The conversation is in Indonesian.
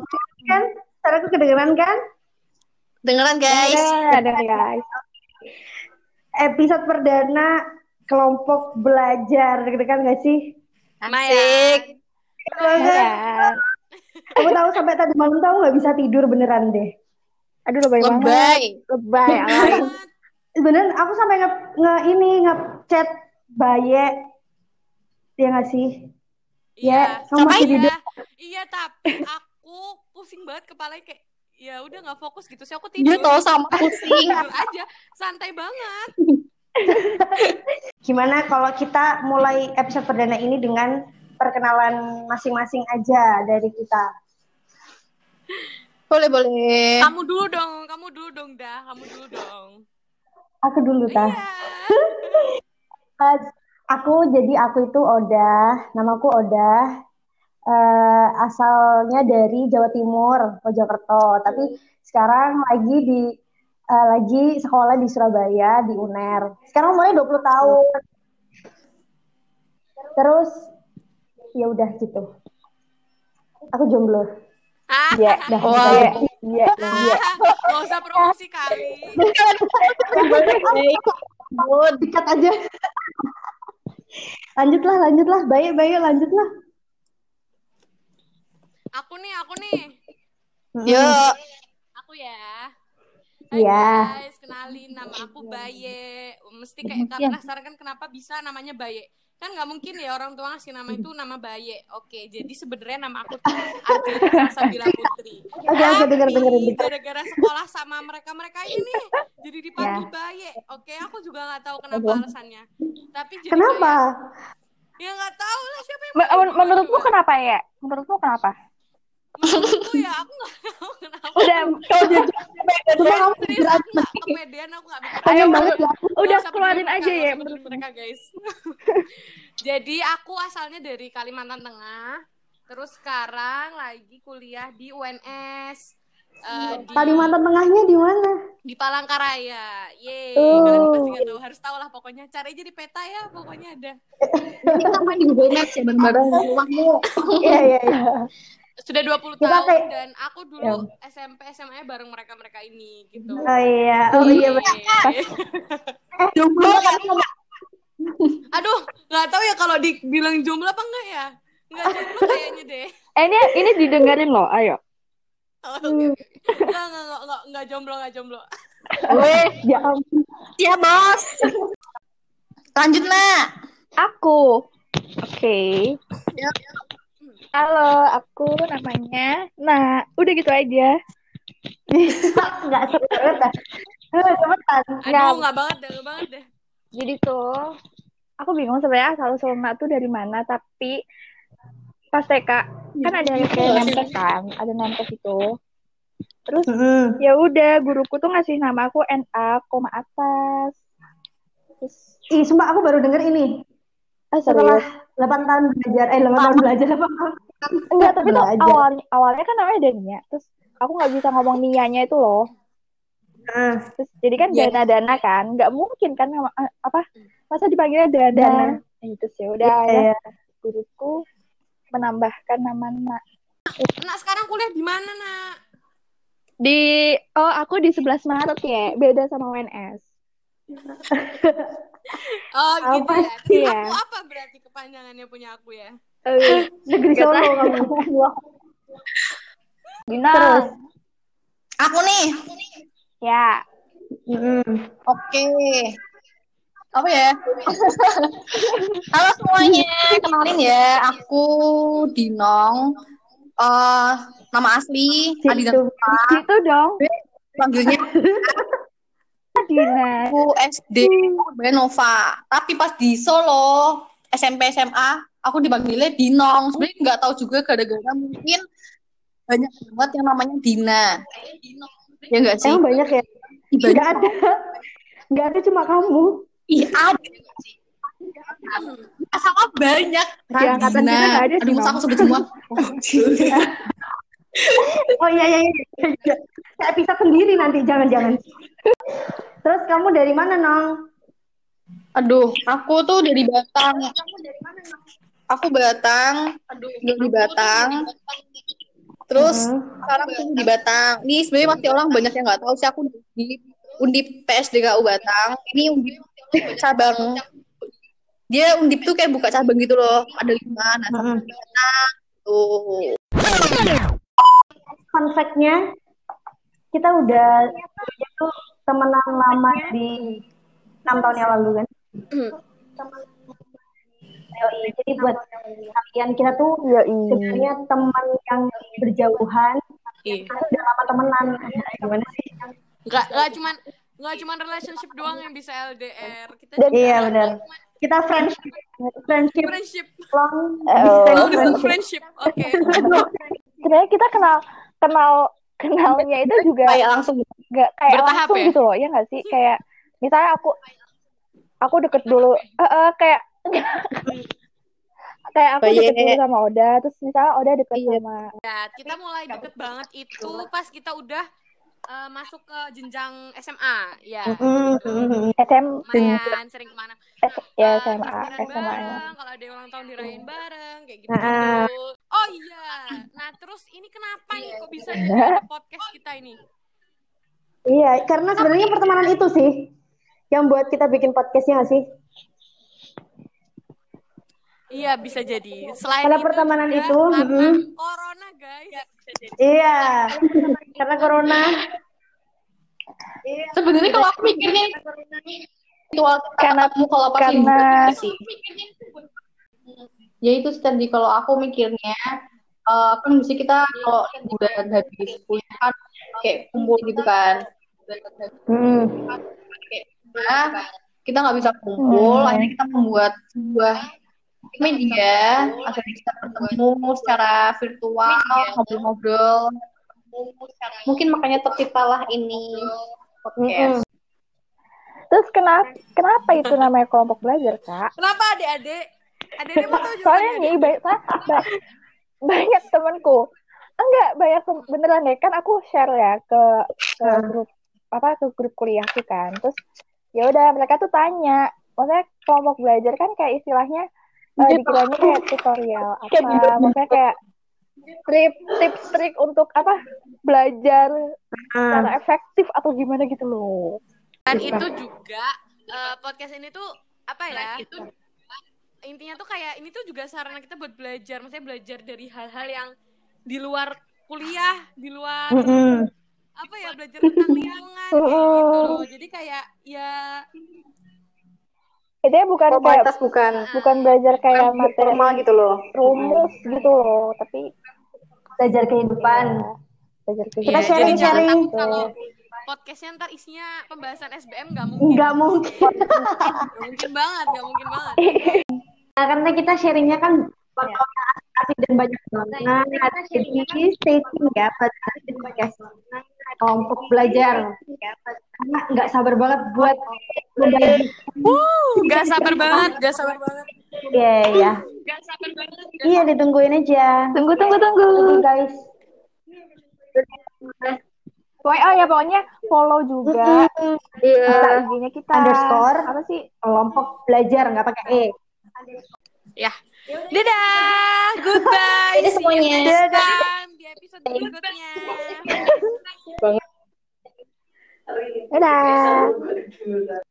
banget ampun. Kan? Suaraku kedengeran kan? Dengeran guys. Ada, guys. Episode perdana kelompok belajar, gitu kan gak sih? Asik. Ya. Aku tahu sampai tadi malam tahu nggak bisa tidur beneran deh. Aduh lebay banget. Lebay. Lebay. alay. Beneran aku sampai nge, nge ini nge-chat Baye. Ya nggak sih? Iya. kamu masih Ngapain tidur. Iya, iya tapi aku pusing banget kepalanya kayak ya udah nggak fokus gitu sih aku Dia tidur. tau sama pusing. Tidur aja, santai banget. Gimana kalau kita mulai episode perdana ini dengan perkenalan masing-masing aja dari kita. Boleh boleh. Kamu dulu dong, kamu dulu dong dah, kamu dulu dong. Aku dulu tah. Iya. Eh, aku jadi aku itu Oda, namaku Oda. Eh, asalnya dari Jawa Timur, Mojokerto. Tapi sekarang lagi di eh, lagi sekolah di Surabaya di UNER. Sekarang umurnya 20 tahun. Terus ya udah gitu. Aku jomblo. Ah, Ya, dah. Wow. Ya, Iya. Iya. nggak usah promosi kali. Dikat aja. lanjutlah, lanjutlah. Baik, baik, lanjutlah. Nih, aku nih. Yuk. Aku ya. Hai Iya. guys, kenalin nama aku Baye. Mesti kayak Iya. penasaran kan kenapa bisa namanya Baye? Kan nggak mungkin ya orang tua ngasih nama itu nama Baye. Oke, jadi sebenarnya nama aku tuh Arjuna Sabila Putri. Oke, oke, denger, Tapi dengerin, denger. gara-gara sekolah sama mereka-mereka ini nih, jadi dipanggil Ya. Baye. Oke, aku juga nggak tahu kenapa alasannya. Tapi jadi Kenapa? kayak- ya nggak tahu lah siapa yang Men- Menurutmu kenapa ya? Menurutmu kenapa? Menurutku ya aku nggak tahu kenapa. Udah, Coba kamu Serius jujur aku aja. nggak kepedean aku nggak bisa. Ayo, banget ya. udah keluarin aja ya. peduli mereka guys. Jadi aku asalnya dari Kalimantan Tengah, terus sekarang lagi kuliah di UNS. eh, di, Kalimantan Tengahnya di mana? di Palangkaraya. Yeay, Oh. kalian pasti nggak tahu, harus tahu lah pokoknya. Cari aja di peta ya, pokoknya ada. Kita main di Google Maps ya bareng-bareng rumahmu. Iya, iya, iya. Sudah 20 Kita tahun kayak- dan aku dulu SMP SMA bareng mereka-mereka ini gitu. Oh iya, oh iya. bener. Yeay. Jomblo? Aduh, nggak tahu ya kalau dibilang jomblo apa enggak ya? Enggak jomblo kayaknya deh. Eh, ini ini didengerin loh. Ayo. Oh, Oke, oke. Enggak, enggak, enggak, enggak, enggak jomblo, enggak jomblo. Weh, Ya ampun. iya bos. Lanjut nak. Aku. Oke. Ya. Halo, aku namanya. Nah, udah gitu aja. Enggak seru banget dah. Cepetan. Aduh, enggak banget deh, enggak banget deh. Jadi tuh, aku bingung sebenarnya asal usulnya tuh dari mana, tapi pas TK kan ada kayak nempes kan, ada nempes itu. Terus ya udah guruku tuh ngasih nama aku NA koma atas. Terus Ih, sumpah aku baru denger ini. ah, Setelah. 8 tahun belajar, eh 8 tahun belajar apa? Enggak, tapi tuh awalnya awalnya kan namanya Dania. Terus aku nggak bisa ngomong Nianya itu loh. Nah, Terus jadi kan Iya. dana-dana kan, nggak mungkin kan nama- eh, apa masa dipanggilnya dana. Dana. Itu sih udah iya. ya guruku menambahkan nama nak. Nak sekarang kuliah di mana, Nak? Di oh aku di 11 Maret ya, beda sama UNS. Oh, gitu Apa ya. Terus sih ya? aku apa berarti kepanjangannya punya aku ya? Eh, Negeri Solo kamu. Dina. Terus? Aku nih. Ya. Mm-mm. Oke. Apa ya? Halo semuanya, kenalin ya. Aku Dinong. Eh, nama asli Adi Situ. Gitu dong, Panggilnya Dina. aku SD Benova. Tapi pas di Solo SMP SMA aku dipanggilnya Dinong. Sebenarnya nggak tahu juga gara-gara mungkin banyak banget yang namanya Dina. Ya nggak sih? Emang banyak ya? Ih, Enggak ada. Enggak ada cuma kamu. Ih, ada. Sama banyak. Di angkatan kita nggak ada sih, Aduh, masa aku sebut semua. Oh iya iya iya. iya. Saya bisa sendiri nanti, jangan-jangan. Terus kamu dari mana, Nong? Aduh, aku tuh dari Batang. Aku Batang, aduh, dari Batang. Terus Mm-mm. sekarang aku di Batang. Ini sebenarnya masih orang banyak yang nggak tahu sih aku di Undip PSDKU Batang. Ini Undip cabang. Dia Undip tuh kayak buka cabang gitu loh. Ada lima. Nah, Batang. Tuh. Fun fact-nya, kita udah itu temenan lama di enam tahun yang lalu kan. Yoi, Jadi buat kalian kita tuh sebenarnya teman yang berjauhan, Iya. kita udah lama temenan. Gimana sih? Nggak, nggak cuman nggak cuman relationship doang yang bisa LDR. Kita Dan- juga Iya benar. Kita friendship, friendship friendship. long Oh. distance Oh, distance friendship. Oke. Sebenarnya kita kenal kenal kenalnya itu juga Kayak langsung. Nggak kayak Bertahap langsung ya? gitu loh ya nggak sih kayak misalnya aku aku deket dulu eh, eh, kayak kayak aku deket iya. dulu sama Oda terus misalnya Oda deket Iya. sama Ya, kita mulai deket banget itu pas kita udah eh, masuk ke jenjang SMA. Ya. Mm, mm, mm. SM Lumayan sering ke mana. S- ya Eh, SMA takbiran SMA bareng, kalau ada yang ulang tahun dirayain bareng, kayak gitu. Nah. Oh iya. Nah, terus ini kenapa nih kok bisa jadi podcast kita ini? Iya, karena sebenarnya pertemanan itu sih yang buat kita bikin podcastnya nggak sih? Iya, bisa jadi. Selain Karena itu pertemanan juga itu, karena mm-mm. corona, guys. Iya, karena corona. Sebenarnya kalau aku mikirnya ritual Karena- ketemu kalau pas karena- sih. Ya itu tadi kalau aku mikirnya eh, kan mesti kita kalau liburan habis kuliah kan kayak kumpul gitu kan. Hmm. Nah, kita nggak bisa kumpul, Hmm. akhirnya kita membuat sebuah media agar kita bertemu secara virtual, ngobrol-ngobrol. Mungkin makanya terciptalah ini podcast. terus kenapa kenapa itu namanya kelompok belajar kak Kenapa adik-adik? Adik-adik mau tahu soalnya nih banyak ba- banyak temanku enggak banyak beneran deh. Kan aku share ya ke ke grup apa ke grup kuliahku kan. Terus ya udah mereka tuh tanya. Maksudnya kelompok belajar kan kayak istilahnya eh, dikiranya kayak tutorial apa. maksudnya kayak tip tips trik untuk apa belajar secara efektif atau gimana gitu loh. Dan itu juga eh, podcast ini tuh apa ya? Intinya tuh kayak ini tuh juga sarana kita buat belajar, maksudnya belajar dari hal-hal yang di luar kuliah, di luar Mm-mm. apa ya belajar tentang lingkungan kayak gitu loh. Jadi kayak ya itu ya bukan kayak Formalitas bukan bukan belajar kayak materi formal gitu loh. rumus gitu loh tapi Belajar kehidupan. belajar Iya, Kita kehidupan jadi jangan sharing-sharing. takut gitu. kalau podcastnya ntar isinya pembahasan SBM nggak mungkin. Nggak mungkin. Nggak mungkin banget, nggak mungkin banget. Nah, karena kita sharingnya kan bakal asik dan banyak banget. Nah, jadi stay tune ya pada podcast kelompok belajar. Karena nggak sabar banget buat membagi. Gak sabar banget, gak sabar banget. Iya, iya. Iya, ditungguin aja. tunggu tunggu tunggu Tunggu guys. Pokoknya, oh ya pokoknya follow juga Iya. kita IG-nya kita Underscore. apa sih Kelompok belajar nggak pakai e. Ya. Dadah, goodbye. Dadah you semuanya. time di episode berikutnya. dadah